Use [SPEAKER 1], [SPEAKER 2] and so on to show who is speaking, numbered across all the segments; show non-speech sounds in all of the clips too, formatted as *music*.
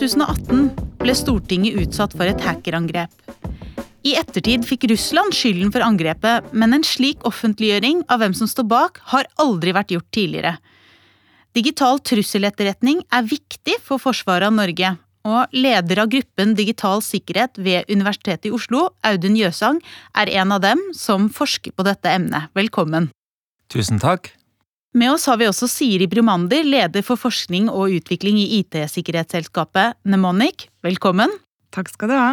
[SPEAKER 1] 2018 ble Stortinget utsatt for et hackerangrep. I ettertid fikk Russland skylden for angrepet, men en slik offentliggjøring av hvem som står bak, har aldri vært gjort tidligere. Digital trusseletterretning er viktig for forsvaret av Norge, og leder av gruppen Digital sikkerhet ved Universitetet i Oslo, Audun Jøsang, er en av dem som forsker på dette emnet. Velkommen.
[SPEAKER 2] Tusen takk.
[SPEAKER 1] Med oss har vi også Siri Brumander, leder for forskning og utvikling i IT-sikkerhetsselskapet Nemonic. Velkommen.
[SPEAKER 3] Takk skal du ha.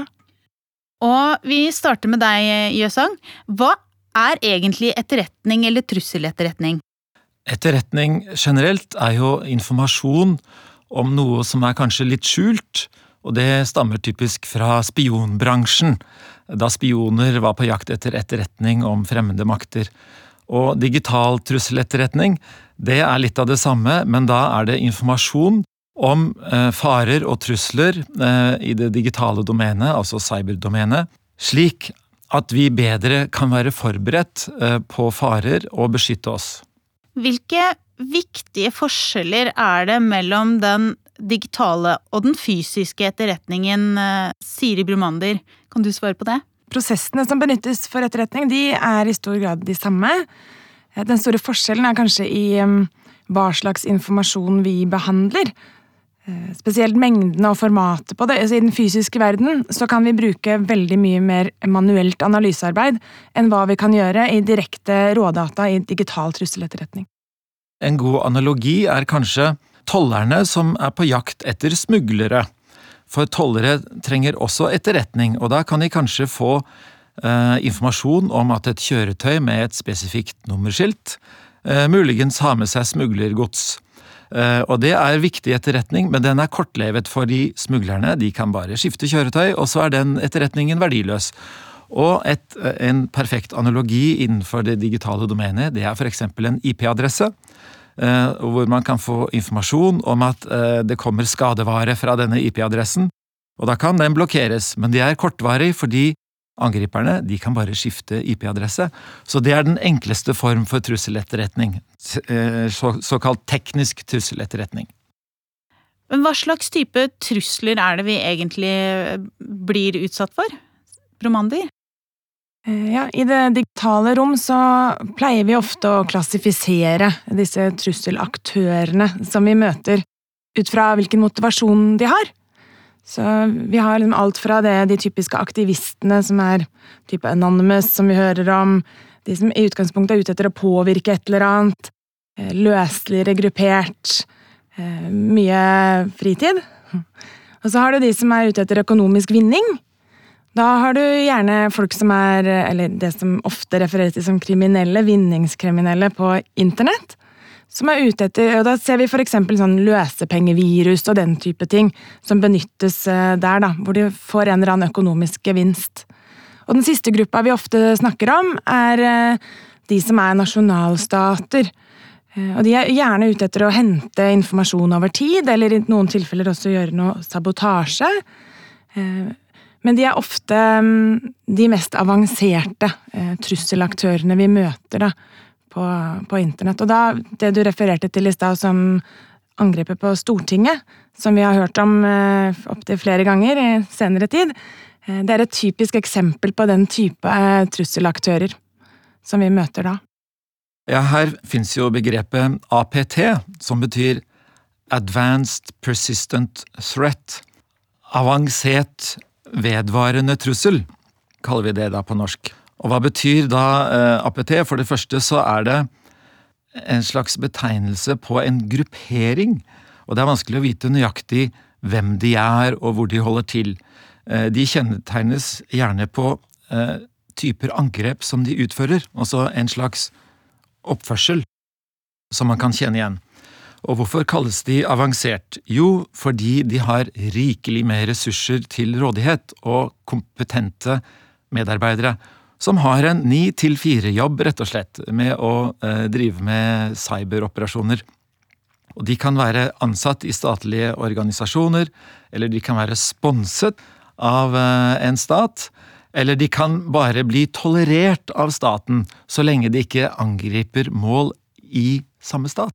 [SPEAKER 1] Og vi starter med deg, Jøsang. Hva er egentlig etterretning eller trusseletterretning?
[SPEAKER 2] Etterretning generelt er jo informasjon om noe som er kanskje litt skjult, og det stammer typisk fra spionbransjen, da spioner var på jakt etter etterretning om fremmede makter. Og digital trusseletterretning, det er litt av det samme, men da er det informasjon om eh, farer og trusler eh, i det digitale domenet, altså cyberdomenet, slik at vi bedre kan være forberedt eh, på farer og beskytte oss.
[SPEAKER 1] Hvilke viktige forskjeller er det mellom den digitale og den fysiske etterretningen, Siri Brumander? Kan du svare på det?
[SPEAKER 3] Prosessene som benyttes for etterretning, de er i stor grad de samme. Eh, den store forskjellen er kanskje i hva slags informasjon vi behandler. Eh, spesielt mengden og formatet på det. Altså, I den fysiske verden så kan vi bruke veldig mye mer manuelt analysearbeid enn hva vi kan gjøre i direkte rådata i digital trusseletterretning.
[SPEAKER 2] En god analogi er kanskje tollerne som er på jakt etter smuglere. For tollere trenger også etterretning, og da kan de kanskje få eh, informasjon om at et kjøretøy med et spesifikt nummerskilt eh, muligens har med seg smuglergods. Eh, og det er viktig etterretning, men den er kortlevet for de smuglerne de kan bare skifte kjøretøy, og så er den etterretningen verdiløs. Og et, eh, en perfekt analogi innenfor det digitale domenet, det er f.eks. en IP-adresse. Eh, hvor man kan få informasjon om at eh, det kommer skadevare fra denne IP-adressen. Og da kan den blokkeres, men det er kortvarig fordi angriperne de kan bare skifte IP-adresse. Så det er den enkleste form for trusseletterretning. Eh, såkalt teknisk trusseletterretning.
[SPEAKER 1] Men hva slags type trusler er det vi egentlig blir utsatt for? Bromander?
[SPEAKER 3] Eh, ja, I det digitale rom så pleier vi ofte å klassifisere disse trusselaktørene som vi møter, ut fra hvilken motivasjon de har. Så vi har liksom alt fra det, de typiske aktivistene som er type anonymous, som vi hører om, de som i utgangspunktet er ute etter å påvirke et eller annet, eh, løsligere gruppert, eh, mye fritid. Og så har du de som er ute etter økonomisk vinning. Da har du gjerne folk som er, eller det som ofte refereres til som kriminelle, vinningskriminelle på internett. Som er ute etter, og Da ser vi f.eks. sånn løsepengevirus og den type ting som benyttes eh, der, da, hvor de får en eller annen økonomisk gevinst. Og Den siste gruppa vi ofte snakker om, er eh, de som er nasjonalstater. Eh, og De er gjerne ute etter å hente informasjon over tid, eller i noen tilfeller også gjøre noe sabotasje. Men de er ofte mm, de mest avanserte eh, trusselaktørene vi møter da, på, på, internett. Og da, det du refererte til i stad som angrepet på Stortinget, som vi har hørt om eh, opptil flere ganger i senere tid, eh, det er et typisk eksempel på den type eh, trusselaktører som vi møter da.
[SPEAKER 2] Ja, her fins jo begrepet APT, som betyr Advanced Persistent Threat. Avansert vedvarende trussel, kaller vi det da på norsk. Og hva betyr da eh, APT? For det første så er det en slags betegnelse på en gruppering, og det er vanskelig å vite nøyaktig hvem de er og hvor de holder til. Eh, de kjennetegnes gjerne på eh, typer angrep som de utfører, altså en slags oppførsel som man kan kjenne igjen. Og hvorfor kalles de avansert? Jo, fordi de har rikelig med ressurser til rådighet og kompetente medarbeidere som har en ni til fire-jobb, rett og slett, med å eh, drive med cyberoperasjoner. Og de kan være ansatt i statlige organisasjoner, eller de kan være sponset av eh, en stat, eller de kan bare bli tolerert av staten så lenge de ikke angriper mål i samme stat.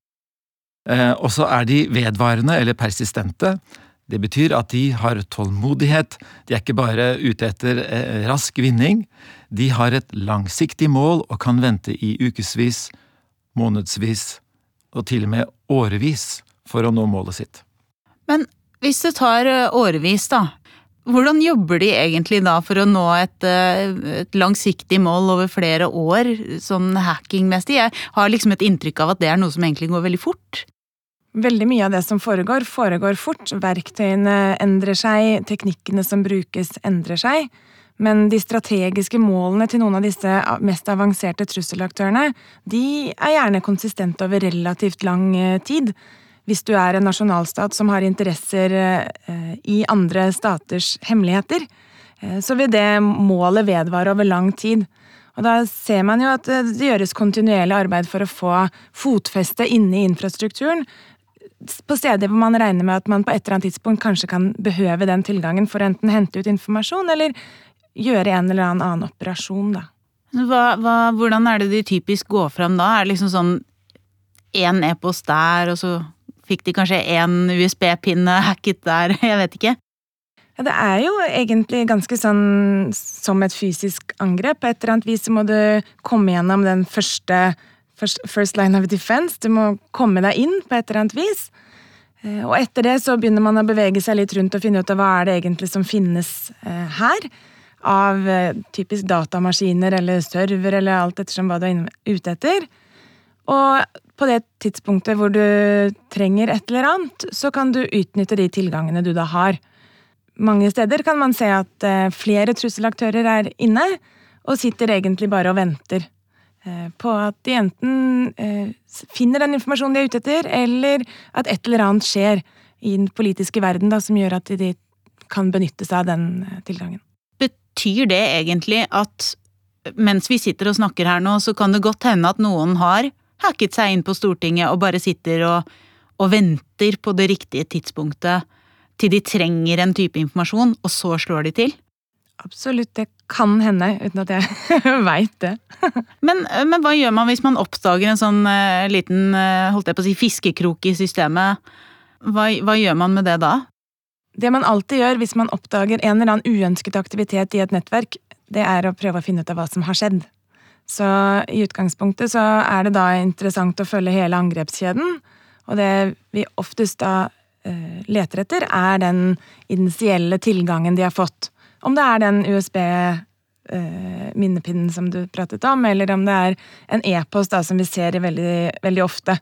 [SPEAKER 2] Eh, og så er de vedvarende eller persistente. Det betyr at de har tålmodighet, de er ikke bare ute etter eh, rask vinning. De har et langsiktig mål og kan vente i ukevis, månedsvis og til og med årevis for å nå målet sitt.
[SPEAKER 1] Men hvis det tar eh, årevis, da, hvordan jobber de egentlig da for å nå et, eh, et langsiktig mål over flere år, sånn hackingmessig? Jeg har liksom et inntrykk av at det er noe som egentlig går veldig fort.
[SPEAKER 3] Veldig mye av det som foregår, foregår fort. Verktøyene endrer seg, teknikkene som brukes endrer seg. Men de strategiske målene til noen av disse mest avanserte trusselaktørene, de er gjerne konsistente over relativt lang eh, tid. Hvis du er en nasjonalstat som har interesser eh, i andre staters hemmeligheter, eh, så vil det målet vedvare over lang tid. Og da ser man jo at det gjøres kontinuerlig arbeid for å få fotfeste inne i infrastrukturen, på steder hvor man regner med at man på et eller annet tidspunkt kanskje kan behøve den tilgangen for å enten hente ut informasjon eller gjøre en eller annen operasjon, da.
[SPEAKER 1] Hva, hva, hvordan er det de typisk går fram da? Er det liksom sånn én e-post der, og så fikk de kanskje én USB-pinne hacket der, *laughs* jeg vet ikke?
[SPEAKER 3] Ja, det er jo egentlig ganske sånn som et fysisk angrep. På et eller annet vis må du komme gjennom den første first line of defense. Du må komme deg inn på et eller annet vis. Eh, og etter det så begynner man å bevege seg litt rundt og finne ut av hva er det egentlig som finnes eh, her. Av eh, typisk datamaskiner eller server eller alt ettersom hva du er ute etter. Og på det tidspunktet hvor du trenger et eller annet, så kan du utnytte de tilgangene du da har. Mange steder kan man se at flere trusselaktører er inne, og sitter egentlig bare og venter Eh, på at de enten eh, finner den informasjonen de er ute etter, eller at et eller annet skjer i den politiske verden da, som gjør at de kan benytte seg av den eh, tilgangen.
[SPEAKER 1] Betyr det egentlig at mens vi sitter og snakker her nå, så kan det godt hende at noen har hacket seg inn på Stortinget og bare sitter og, og venter på det riktige tidspunktet til de trenger en type informasjon, og så slår de til?
[SPEAKER 3] Absolutt, det kan hende, uten at jeg *laughs* veit det.
[SPEAKER 1] men, men, hva gjør man hvis man oppdager en sånn uh, liten uh, holdt jeg på å si, fiskekrok i systemet? Hva, hva, gjør man med det da?
[SPEAKER 3] Det man alltid gjør hvis man oppdager en eller annen uønsket aktivitet i et nettverk, det er å prøve å finne ut av hva som har skjedd. Så i utgangspunktet så er det da interessant å følge hele angrepskjeden, og det vi oftest da uh, leter etter, er den initielle tilgangen de har fått. Om det er den USB-minnepinnen eh, som du pratet om, eller om det er en e-post som vi ser veldig, veldig, ofte.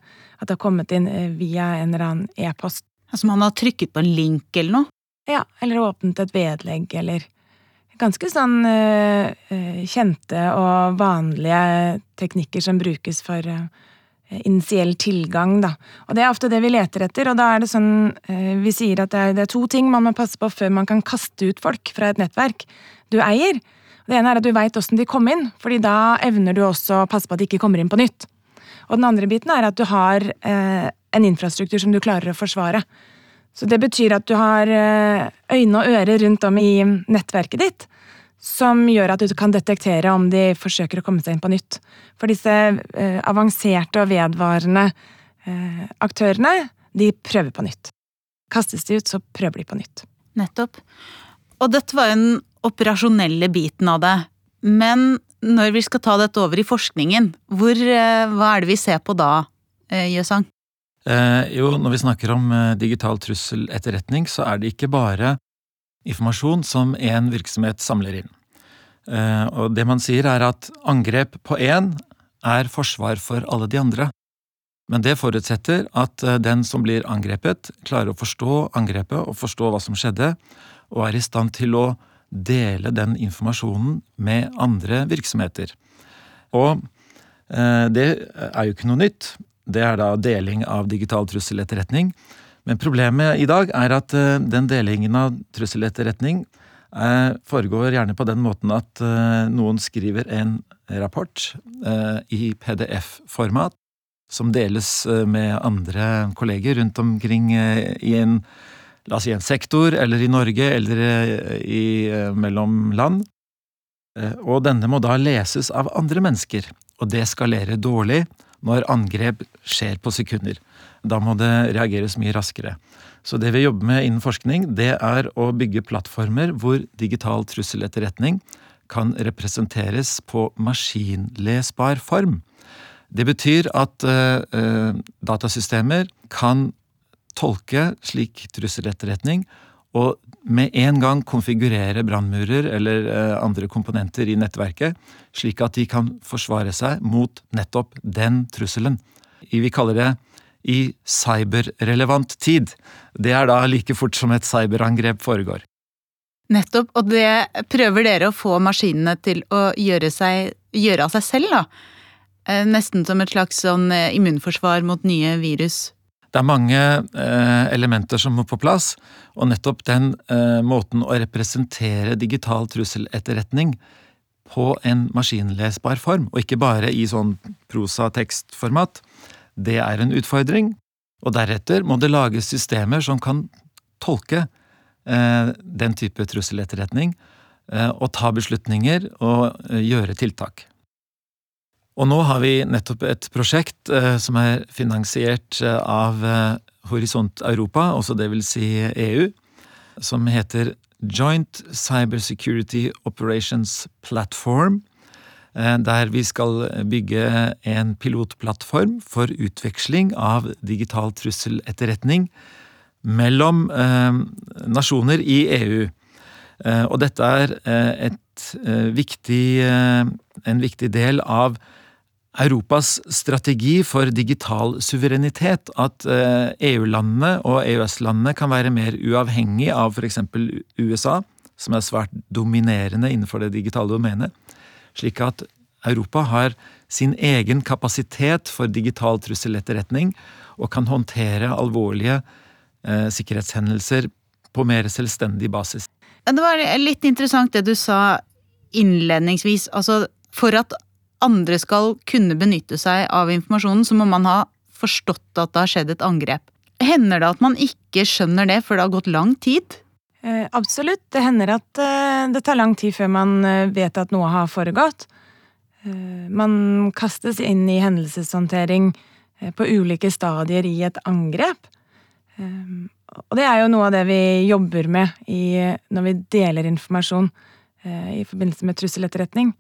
[SPEAKER 3] At det har kommet inn eh, via en eller annen e-post.
[SPEAKER 1] Altså man har trykket på en link eller noe?
[SPEAKER 3] Ja, eller åpnet et vedlegg, eller Ganske sånn uh, kjente og vanlige teknikker som brukes for uh, initiell tilgang, da. Og det er ofte det vi leter etter, og da er det sånn eh, Vi sier at det er, to ting man må passe på før man kan kaste ut folk fra et nettverk du eier. Det ene er at du veit åssen de kom inn, fordi da evner du også å passe på at de ikke kommer inn på nytt. Og den andre biten er at du har eh, en infrastruktur som du klarer å forsvare. Så det betyr at du har eh, øyne og ører rundt om i nettverket ditt, som gjør at du kan detektere om de forsøker å komme seg inn på nytt. For disse eh, avanserte og vedvarende eh, aktørene, de prøver på nytt. Kastes de ut, så prøver de på nytt.
[SPEAKER 1] Nettopp. Og dette var jo den operasjonelle biten av det. Men når vi skal ta dette over i forskningen, hvor, eh, hva er det vi ser på da, eh, Jøsang?
[SPEAKER 2] Eh, jo, når vi snakker om eh, digital trusseletterretning, så er det ikke bare informasjon som en virksomhet samler inn. Eh, og det man sier er at angrep på én er forsvar for alle de andre. Men det forutsetter at eh, den som blir angrepet, klarer å forstå angrepet og forstå hva som skjedde, og er i stand til å dele den informasjonen med andre virksomheter. Og eh, det er jo ikke noe nytt. Det er da deling av digital trusseletterretning. Men problemet i dag er at eh, den delingen av trusseletterretning eh, foregår gjerne på den måten at eh, noen skriver en rapport i PDF-format som deles med andre kolleger rundt omkring i en La oss si en sektor, eller i Norge, eller i, mellom land. Og denne må da leses av andre mennesker, og det skalerer dårlig når angrep skjer på sekunder. Da må det reageres mye raskere. Så det vi jobber med innen forskning, det er å bygge plattformer hvor digital trusseletterretning kan representeres på maskinlesbar form. Det betyr at uh, datasystemer kan tolke slik trusseletterretning og med en gang konfigurere brannmurer eller uh, andre komponenter i nettverket, slik at de kan forsvare seg mot nettopp den trusselen. Vi kaller det i cyberrelevant tid. Det er da like fort som et cyberangrep foregår.
[SPEAKER 1] Nettopp, og det prøver dere å få maskinene til å gjøre, seg, gjøre av seg selv, da. Eh, nesten som et slags sånn eh, immunforsvar mot nye virus.
[SPEAKER 2] Det er mange eh, elementer som må på plass, og nettopp den eh, måten å representere digital trusseletterretning på en maskinlesbar form, og ikke bare i sånn prosa-tekstformat, det er en utfordring, og deretter må det lages systemer som kan tolke eh, den type trusseletterretning, eh, og ta beslutninger og eh, gjøre tiltak. Og nå har vi nettopp et prosjekt eh, som er finansiert eh, av eh, Horisont Europa, også det vil si EU, som heter Joint Cybersecurity Operations Platform. Eh, der vi skal bygge en pilotplattform for utveksling av digital trusseletterretning mellom eh, nasjoner i EU. Eh, og dette er et viktig, en viktig del av Europas strategi for digital suverenitet. At EU-landene og EØS-landene kan være mer uavhengig av f.eks. USA, som er svært dominerende innenfor det digitale domenet slik at Europa har sin egen kapasitet for digital trusseletterretning og kan håndtere alvorlige eh, sikkerhetshendelser på mer selvstendig basis.
[SPEAKER 1] Det var litt interessant det du sa innledningsvis. Altså, for at andre skal kunne benytte seg av informasjonen, så må man ha forstått at det har skjedd et angrep. Hender det at man ikke skjønner det før det har gått lang tid?
[SPEAKER 3] Eh, absolutt. Det hender at eh, det tar lang tid før man eh, vet at noe har foregått. Man kastes inn i hendelseshåndtering på ulike stadier i et angrep. Og det er jo noe av det vi jobber med i, når vi deler informasjon i forbindelse med trusseletterretning.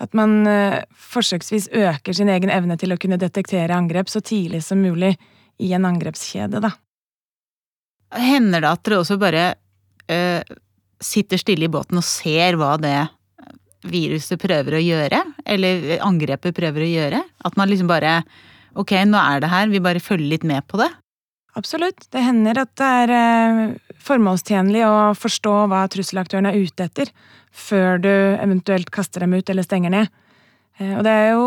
[SPEAKER 3] At man forsøksvis øker sin egen evne til å kunne detektere angrep så tidlig som mulig i en angrepskjede, da.
[SPEAKER 1] Hender det at dere også bare sitter stille i båten og ser hva det viruset prøver å gjøre, eller angrepet prøver å gjøre. At man liksom bare Ok, nå er det her, vi bare følger litt med på det.
[SPEAKER 3] Absolutt. Det hender at det er uh, formålstjenlig å forstå hva trusselaktøren er ute etter, før du eventuelt kaster dem ut eller stenger ned. Uh, og det er jo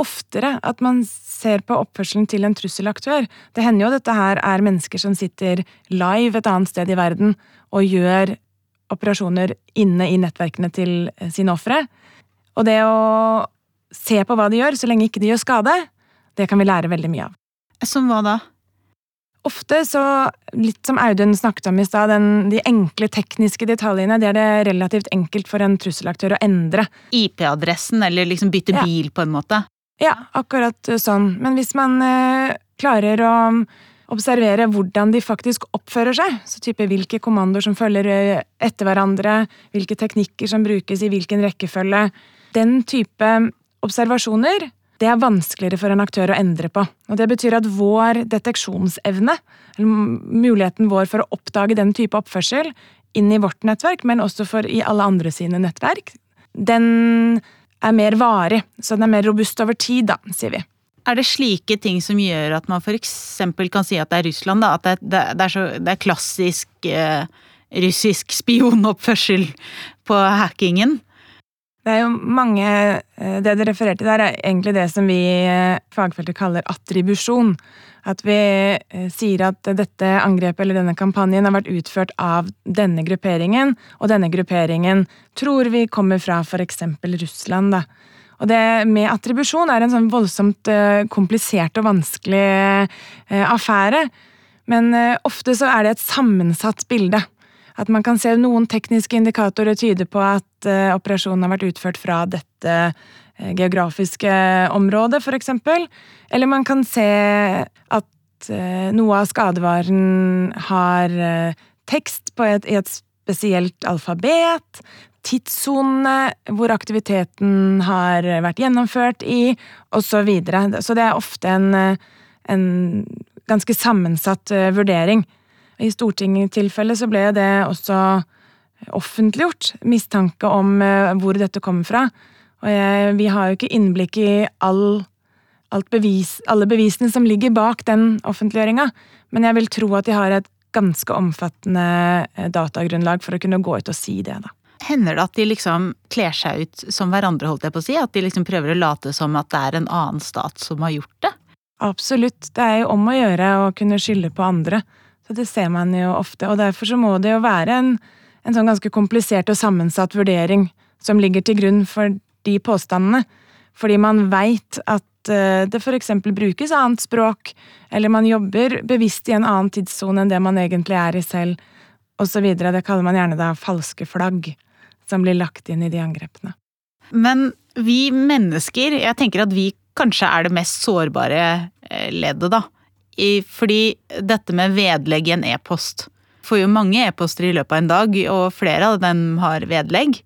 [SPEAKER 3] oftere at man ser på oppførselen til en trusselaktør. Det hender jo at dette her er mennesker som sitter live et annet sted i verden og gjør operasjoner inne i nettverkene til sine ofre. Og det å se på hva de gjør, så lenge ikke de gjør skade, det kan vi lære veldig mye av.
[SPEAKER 1] Som hva da?
[SPEAKER 3] Ofte så, litt som Audun snakket om i stad, de enkle tekniske detaljene, det er det relativt enkelt for en trusselaktør å endre.
[SPEAKER 1] IP-adressen, eller liksom bytte ja. bil, på en måte?
[SPEAKER 3] Ja, akkurat sånn. Men hvis man eh, klarer å observere hvordan de faktisk oppfører seg. Så type hvilke kommandoer som følger eh, etter hverandre, hvilke teknikker som brukes i hvilken rekkefølge. Den type observasjoner det er vanskeligere for en aktør å endre på. Og Det betyr at vår deteksjonsevne, muligheten vår for å oppdage den type oppførsel inn i vårt nettverk, men også for i alle andre sine nettverk, den er mer varig. Så den er mer robust over tid, da, sier vi.
[SPEAKER 1] Er det slike ting som gjør at man f.eks. kan si at det er Russland? da, At det, det, det, er, så, det er, klassisk eh, russisk spionoppførsel på hackingen?
[SPEAKER 3] Det er jo mange eh, Det det refererer til der, er egentlig det som vi eh, fagfeltet kaller attribusjon. At vi eh, sier at dette angrepet eller denne kampanjen har vært utført av denne grupperingen, og denne grupperingen tror vi kommer fra f.eks. Russland. da. Og det med attribusjon er en sånn voldsomt komplisert og vanskelig affære. Men ofte så er det et sammensatt bilde. At man kan se noen tekniske indikatorer tyder på at operasjonen har vært utført fra dette geografiske området, eksempel. Eller man kan se at noe av skadevaren har tekst et, i et spesielt alfabet, Tidssonene hvor aktiviteten har vært gjennomført i, osv. Så, videre. så det er ofte en, en ganske sammensatt eh, vurdering. I Stortinget-tilfellet så ble det også offentliggjort mistanke om eh, hvor dette kommer fra. Og jeg, vi har jo ikke innblikk i all, bevis, alle bevisene som ligger bak den offentliggjøringa, men jeg vil tro at de har et ganske omfattende eh, datagrunnlag for å kunne gå ut og si det. da.
[SPEAKER 1] Hender det at de liksom kler seg ut som hverandre, holdt jeg på å si? At de liksom prøver å late som at det er en annen stat som har gjort det?
[SPEAKER 3] Absolutt. Det er jo om å gjøre å kunne skylde på andre. Det ser man jo ofte. Og derfor så må det jo være en, en sånn ganske komplisert og sammensatt vurdering som ligger til grunn for de påstandene. Fordi man veit at eh, det eksempel brukes annet språk, eller man jobber bevisst i en annen tidssone enn det man egentlig er i selv, osv. Det kaller man gjerne da falske flagg som blir lagt inn i de angrepene.
[SPEAKER 1] Men vi mennesker, jeg tenker at vi kanskje er det mest sårbare eh, leddet, da. Fordi dette med vedlegg i en e-post Får jo mange e-poster i løpet av en dag, og flere av dem har vedlegg.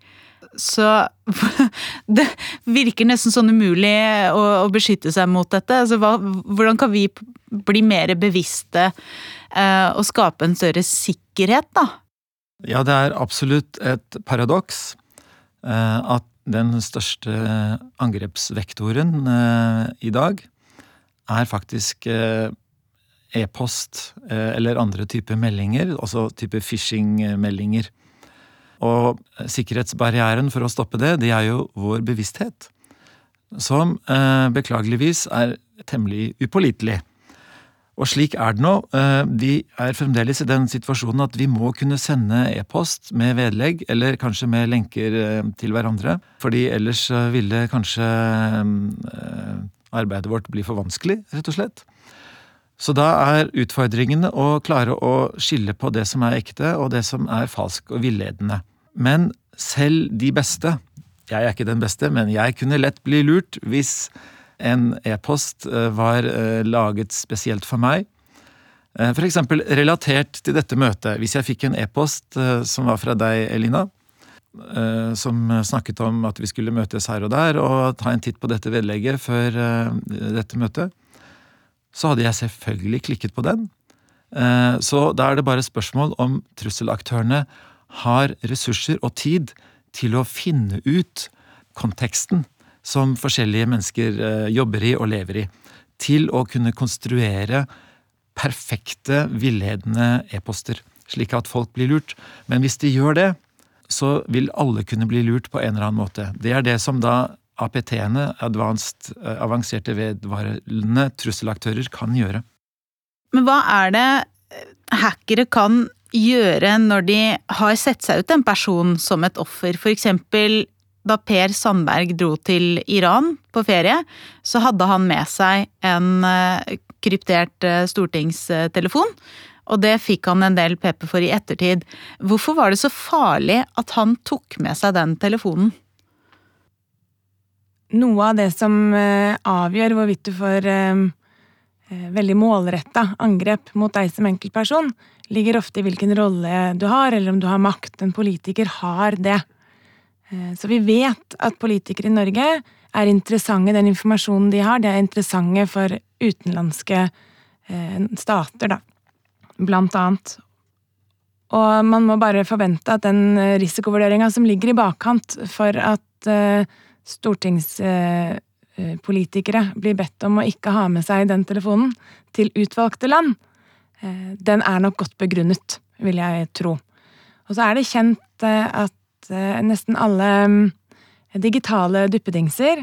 [SPEAKER 1] Så *laughs* det virker nesten sånn umulig å, å beskytte seg mot dette. Altså, hva, hvordan kan vi bli mer bevisste eh, og skape en større sikkerhet, da?
[SPEAKER 2] Ja, det er absolutt et paradoks eh, at den største angrepsvektoren eh, i dag er faktisk eh, e-post eller andre typer meldinger, altså type phishing-meldinger. Og sikkerhetsbarrieren for å stoppe det, det er jo vår bevissthet. Som beklageligvis er temmelig upålitelig. Og slik er det nå. Eh, vi er fremdeles i den situasjonen at vi må kunne sende e-post med vedlegg, eller kanskje med lenker eh, til hverandre. Fordi ellers eh, ville kanskje arbeidet vårt bli for vanskelig, rett og slett. Så da er utfordringene å klare å skille på det som er ekte, og det som er falsk og villedende. Men selv de beste, jeg er ikke den beste, men jeg kunne lett bli lurt hvis en e-post eh, var eh, laget spesielt for meg. F.eks. for eksempel relatert til dette møtet. Hvis jeg fikk en e-post som var fra deg, Elina, som snakket om at vi skulle møtes her og der og ta en titt på dette vedlegget før dette møtet, så hadde jeg selvfølgelig klikket på den. Så da er det bare spørsmål om trusselaktørene har ressurser og tid til å finne ut konteksten som forskjellige mennesker eh, jobber i og lever i, til å kunne konstruere perfekte, villedende e-poster, slik at folk blir lurt. Men hvis de gjør det, så vil alle kunne bli lurt på en eller annen måte. Det er det som da APT-ene, eh, avanserte vedvarende trusselaktører, kan gjøre.
[SPEAKER 1] Men hva er det eh, hackere kan gjøre når de har sett seg ut en person som et offer? For eksempel da Per Sandberg dro til Iran på ferie, så hadde han med seg en eh, kryptert stortingstelefon. Og det fikk han en del pepper for i ettertid. Hvorfor var det så farlig at han tok med seg den telefonen?
[SPEAKER 3] Noe av det som eh, avgjør hvorvidt du får veldig målretta angrep mot deg som enkeltperson, ligger ofte i hvilken rolle du har, eller om du har makt. En politiker har det. Eh, så vi vet at politikere i Norge er interessante, den informasjonen de har, det er interessante for utenlandske eh, stater, da. Blant annet. Og man må bare forvente at den risikovurderinga som ligger i bakkant for at eh, stortingspolitikere blir bedt om å ikke ha med seg den telefonen til utvalgte land, den er nok godt begrunnet, vil jeg tro. Og så er det kjent at Eh, nesten alle mm, digitale duppedingser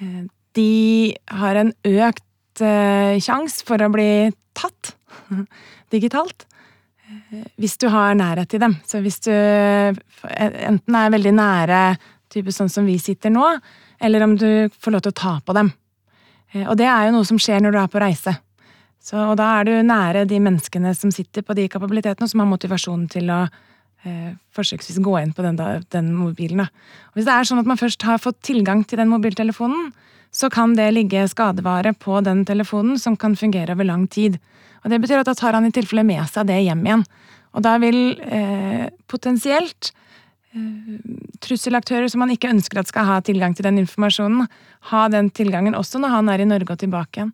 [SPEAKER 3] eh, de har en økt eh, sjanse for å bli tatt *laughs* digitalt hvis du har nærhet til dem. Så hvis du enten er veldig nære, type sånn som vi sitter nå, eller om du får lov til å ta på dem. Og det er jo noe som skjer når du er på reise. Så, og da er du nære de menneskene som sitter på de kapabilitetene, og som har motivasjon til å eh, forsøksvis gå inn på den, da, den mobilen. Hvis det er sånn at man først har fått tilgang til den mobiltelefonen, så kan det ligge skadevare på den telefonen som kan fungere over lang tid. Og Det betyr at da tar han i tilfelle med seg det hjem igjen. Og da vil eh, potensielt eh, trusselaktører som man ikke ønsker at skal ha tilgang til den informasjonen, ha den tilgangen også når han er i Norge og tilbake igjen.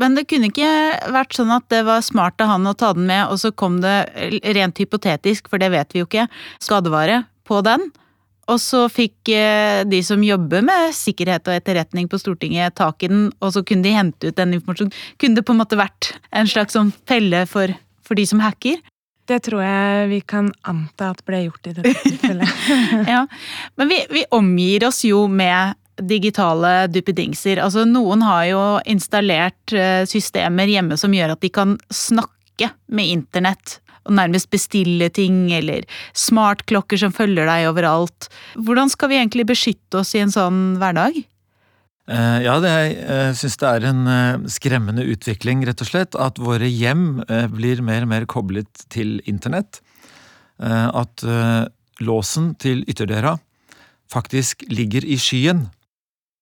[SPEAKER 1] Men det kunne ikke vært sånn at det var smart av han å ta den med, og så kom det, rent hypotetisk, for det vet vi jo ikke, skadevare på den. Og så fikk eh, de som jobber med sikkerhet og etterretning på Stortinget tak i den, og så kunne de hente ut den informasjonen. Kunne det på en måte vært en slags sånn felle for, for de som hacker?
[SPEAKER 3] Det tror jeg vi kan anta at ble gjort i dette tilfellet. *laughs*
[SPEAKER 1] ja, Men vi, vi omgir oss jo med digitale duppedingser. Altså, noen har jo installert eh, systemer hjemme som gjør at de kan snakke med internett. Og nærmest bestille ting, eller smartklokker som følger deg overalt. Hvordan skal vi egentlig beskytte oss i en sånn hverdag?
[SPEAKER 2] Eh, ja, det, jeg syns det er en eh, skremmende utvikling, rett og slett. At våre hjem blir mer og mer koblet til internett. At låsen til ytterdøra faktisk ligger i skyen.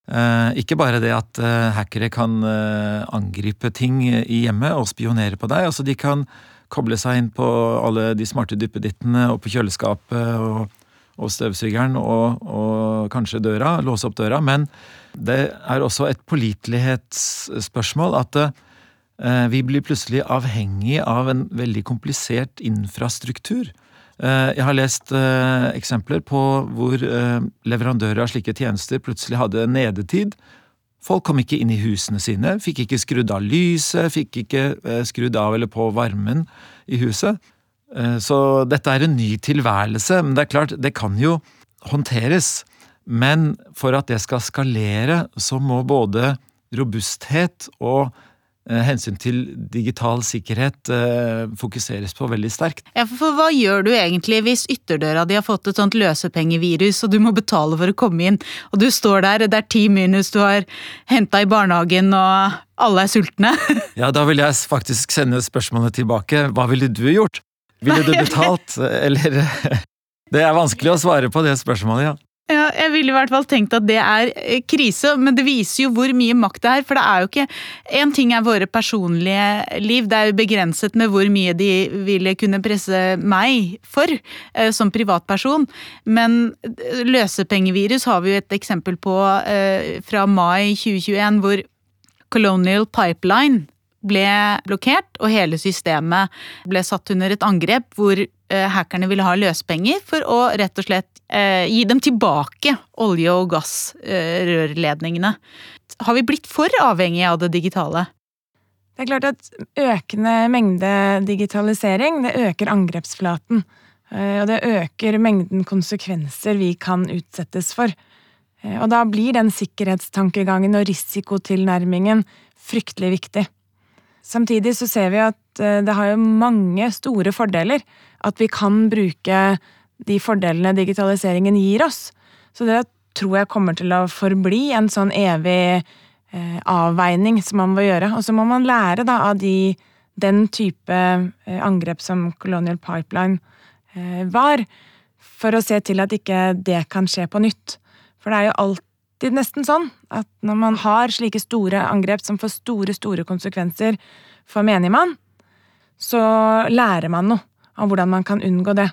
[SPEAKER 2] Eh, ikke bare det at eh, hackere kan eh, angripe ting i hjemmet og spionere på deg. altså De kan koble seg inn på alle de smarte duppedittene og på kjøleskapet og, og støvsugeren og, og, kanskje døra, låse opp døra. Men det er også et pålitelighetsspørsmål at vi blir plutselig avhengig av en veldig komplisert infrastruktur. Eh, jeg har lest eh, eksempler på hvor eh, leverandører av slike tjenester plutselig hadde nedetid. Folk kom ikke inn i husene sine, fikk ikke skrudd av lyset, fikk ikke skrudd av eller på varmen i huset. Så dette er en ny tilværelse, men det er klart, det kan jo håndteres. Men for at det skal skalere, så må både robusthet og Eh, hensyn til digital sikkerhet eh, fokuseres på veldig sterkt.
[SPEAKER 1] Ja, for Hva gjør du egentlig hvis ytterdøra di har fått et sånt løsepengevirus, og du må betale for å komme inn, og du står der, det er ti minus du har henta i barnehagen, og alle er sultne? *laughs*
[SPEAKER 2] ja, da vil jeg faktisk sende spørsmålet tilbake. Hva ville du gjort? Ville du betalt, eller *laughs* Det er vanskelig å svare på det spørsmålet, ja.
[SPEAKER 1] Ja, jeg ville i hvert fall tenkt at det er eh, krise, men det viser jo hvor mye makt det er. For det er jo ikke En ting er våre personlige liv, det er jo begrenset med hvor mye de ville kunne presse meg for eh, som privatperson. Men eh, løsepengevirus har vi jo et eksempel på fra mai 2021, hvor Colonial Pipeline ble blokkert, og hele systemet ble satt under et angrep hvor hackerne ville ha løspenger for å rett og slett eh, gi dem tilbake olje- og gassrørledningene. Har vi blitt for avhengige av det digitale?
[SPEAKER 3] Det er klart at økende mengde digitalisering, det øker angrepsflaten. Eh, og det øker mengden konsekvenser vi kan utsettes for. Eh, og da blir den sikkerhetstankegangen og risikotilnærmingen fryktelig viktig. Samtidig så ser vi at eh, det har jo mange store fordeler at vi kan bruke de fordelene digitaliseringen gir oss. Så det tror jeg kommer til å forbli en sånn evig eh, avveining som man må gjøre. Og så må man lære da av de, den type eh, angrep som Colonial Pipeline var, for å se til at ikke det kan skje på nytt. For det er jo alltid nesten sånn at når man har slike store angrep som får store, store konsekvenser for menigmann, så lærer man noe om hvordan man kan unngå det.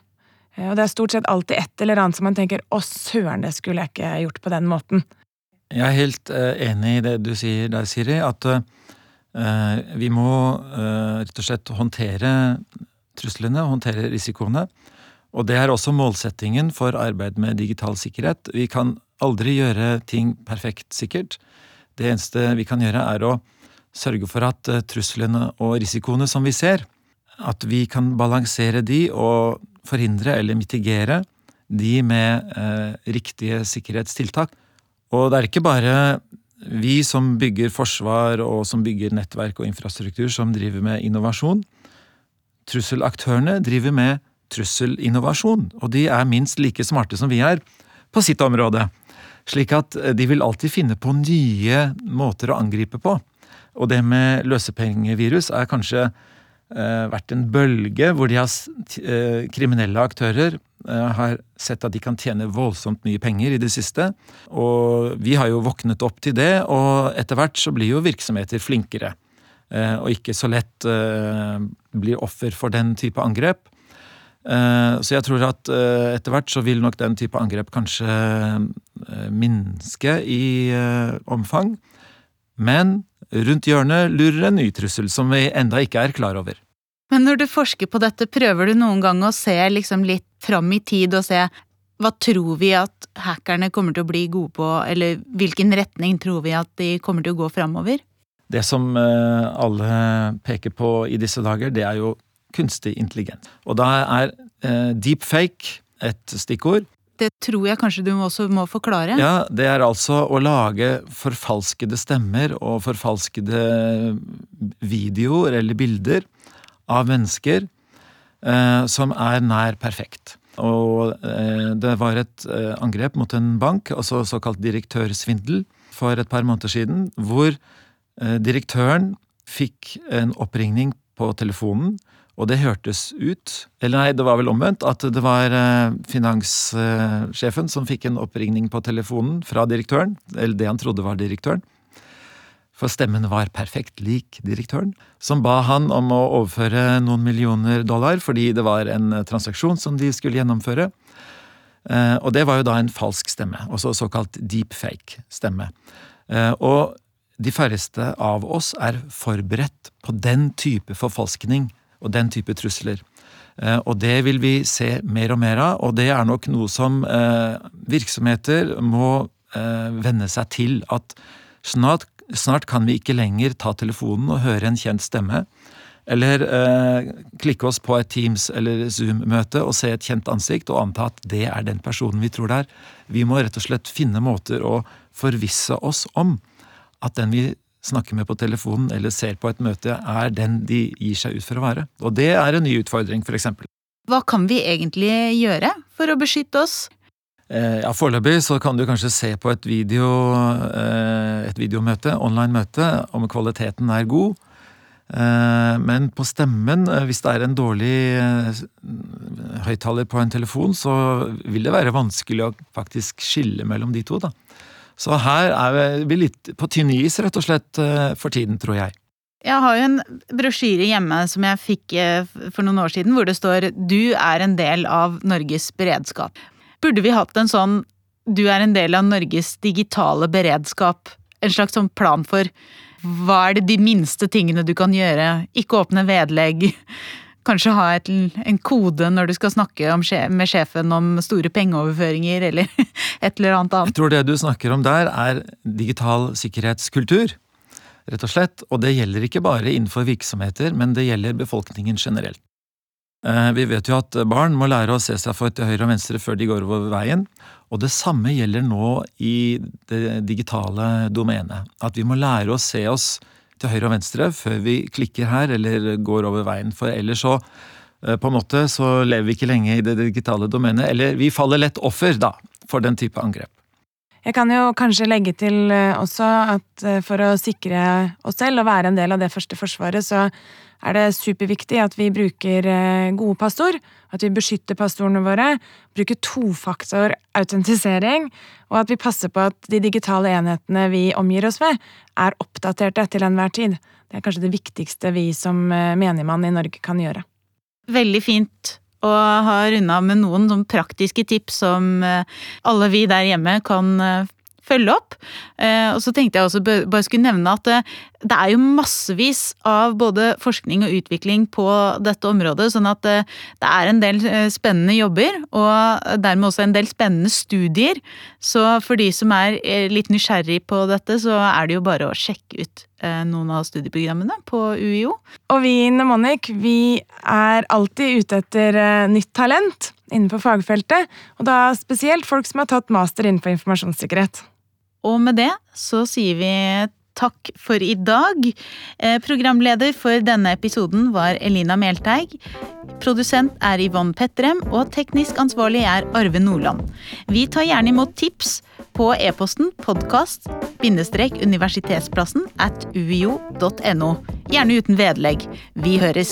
[SPEAKER 3] Eh, og det er stort sett alltid et eller annet som man tenker 'å søren, det skulle jeg ikke gjort på den måten'.
[SPEAKER 2] Jeg er helt uh, enig i det du sier der, Siri, at uh, vi må uh, rett og slett håndtere truslene, håndtere risikoene. Og det er også målsettingen for arbeid med digital sikkerhet. Vi kan aldri gjøre ting perfekt sikkert. Det eneste vi kan gjøre, er å sørge for at truslene og risikoene som vi ser, at vi kan balansere de og forhindre eller mitigere de med eh, riktige sikkerhetstiltak. Og det er ikke bare vi som bygger forsvar og som bygger nettverk og infrastruktur som driver med innovasjon. Trusselaktørene driver med trusselinnovasjon, og de er minst like smarte som vi er på sitt område. Slik at eh, de vil alltid finne på nye måter å angripe på. Og det med løsepengevirus er kanskje eh, vært en bølge hvor de har, eh, kriminelle aktører eh, har sett at de kan tjene voldsomt mye penger i det siste. Og vi har jo våknet opp til det, og etter hvert så blir jo virksomheter flinkere. Og ikke så lett blir offer for den type angrep. Så jeg tror at etter hvert så vil nok den type angrep kanskje minske i omfang. Men rundt hjørnet lurer en ny trussel som vi enda ikke er klar over.
[SPEAKER 1] Men når du forsker på dette, prøver du noen gang å se liksom litt fram i tid og se hva tror vi at hackerne kommer til å bli gode på, eller hvilken retning tror vi at de kommer til å gå framover?
[SPEAKER 2] Det som eh, alle peker på i disse dager, det er jo kunstig intelligens. Og da er eh, deepfake et stikkord.
[SPEAKER 1] Det tror jeg kanskje du også må forklare?
[SPEAKER 2] Ja, det er altså å lage forfalskede stemmer og forfalskede videoer eller bilder av mennesker eh, som er nær perfekt. Og eh, det var et eh, angrep mot en bank, altså såkalt direktørsvindel, for et par måneder siden, hvor eh, direktøren fikk en oppringning på telefonen og det hørtes ut, eller nei, det var vel omvendt, at det var eh, finanssjefen som fikk en oppringning på telefonen fra direktøren, eller det han trodde var direktøren. For stemmen var perfekt lik direktøren, som ba han om å overføre noen millioner dollar fordi det var en transaksjon som de skulle gjennomføre. Eh, og det var jo da en falsk stemme, også såkalt deepfake-stemme. Eh, og de færreste av oss er forberedt på den type forfalskning og den type trusler. Eh, og det vil vi se mer og mer av, og det er nok noe som eh, virksomheter må eh, venne seg til. At snart, snart kan vi ikke lenger ta telefonen og høre en kjent stemme. Eller klikke oss på et Teams- eller Zoom-møte og se et kjent ansikt og anta at det er den personen vi tror det er. Vi må rett og slett finne måter å forvisse oss om at den vi snakker med på telefonen eller ser på et møte, er den de gir seg ut for å være. Og det er en ny utfordring, for eksempel.
[SPEAKER 1] Hva kan vi egentlig gjøre for å beskytte oss?
[SPEAKER 2] Eh, ja, Foreløpig så kan du kanskje se på et, video, eh, et videomøte, online møte, om kvaliteten er god. Eh, men på stemmen, hvis det er en dårlig høyttaler på en telefon, så vil det være vanskelig å faktisk skille mellom de to, da. Så her er vi litt på tynn is, rett og slett, eh, for tiden, tror jeg.
[SPEAKER 1] Jeg har jo en brosjyre hjemme som jeg fikk eh, for noen år siden, hvor det står 'Du er en del av Norges beredskap'. Burde vi hatt en sånn 'Du er en del av Norges digitale beredskap'? En slags sånn plan for hva er det de minste tingene du kan gjøre? Ikke åpne vedlegg kanskje ha et, en kode når du skal snakke sjef, med sjefen om store pengeoverføringer, eller *laughs* et eller annet annet.
[SPEAKER 2] Jeg tror det du snakker om der, er digital sikkerhetskultur. Rett og slett. Og det gjelder ikke bare innenfor virksomheter, men det gjelder befolkningen generelt. Eh, vi vet jo at barn må lære å se seg for til høyre og venstre før de går over veien. Og det samme gjelder nå i det digitale domenet. At vi må lære å se oss til høyre og venstre før vi klikker her eller går over veien. For ellers så eh, på en måte så lever vi ikke lenge i det digitale domenet. Eller vi faller lett offer, da, for den type angrep.
[SPEAKER 3] Jeg kan jo kanskje legge til eh, også at eh, for å sikre oss selv og være en del av det første forsvaret, så er det superviktig at vi bruker gode passord, at vi beskytter passordene våre, bruker tofaktor-autentisering, og at vi passer på at de digitale enhetene vi omgir oss med, er oppdaterte til enhver tid. Det er kanskje det viktigste vi som eh, menigmann i Norge kan gjøre.
[SPEAKER 1] Veldig fint å ha runda med noen praktiske tips som eh, alle vi der hjemme kan eh, følge opp. Eh, og så tenkte jeg også bare skulle nevne at det, eh, er jo massevis av både forskning og utvikling på dette området, sånn at det, eh, er en del spennende jobber, og dermed også en del spennende studier. Så for de som er litt nysgjerrig på dette, så er det jo bare å sjekke ut noen av studieprogrammene på UiO.
[SPEAKER 3] Og vi i Nemonic vi er alltid ute etter nytt talent innenfor fagfeltet, og da spesielt folk som har tatt master innenfor informasjonssikkerhet.
[SPEAKER 1] Og med det så sier vi takk for i dag. Eh, programleder for denne episoden var Elina Melteig. Produsent er Yvonne Petrem, og teknisk ansvarlig er Arve Nordland. Vi tar gjerne imot tips på e-posten podkast-universitetsplassen at uio.no. gjerne uten vedlegg. Vi høres!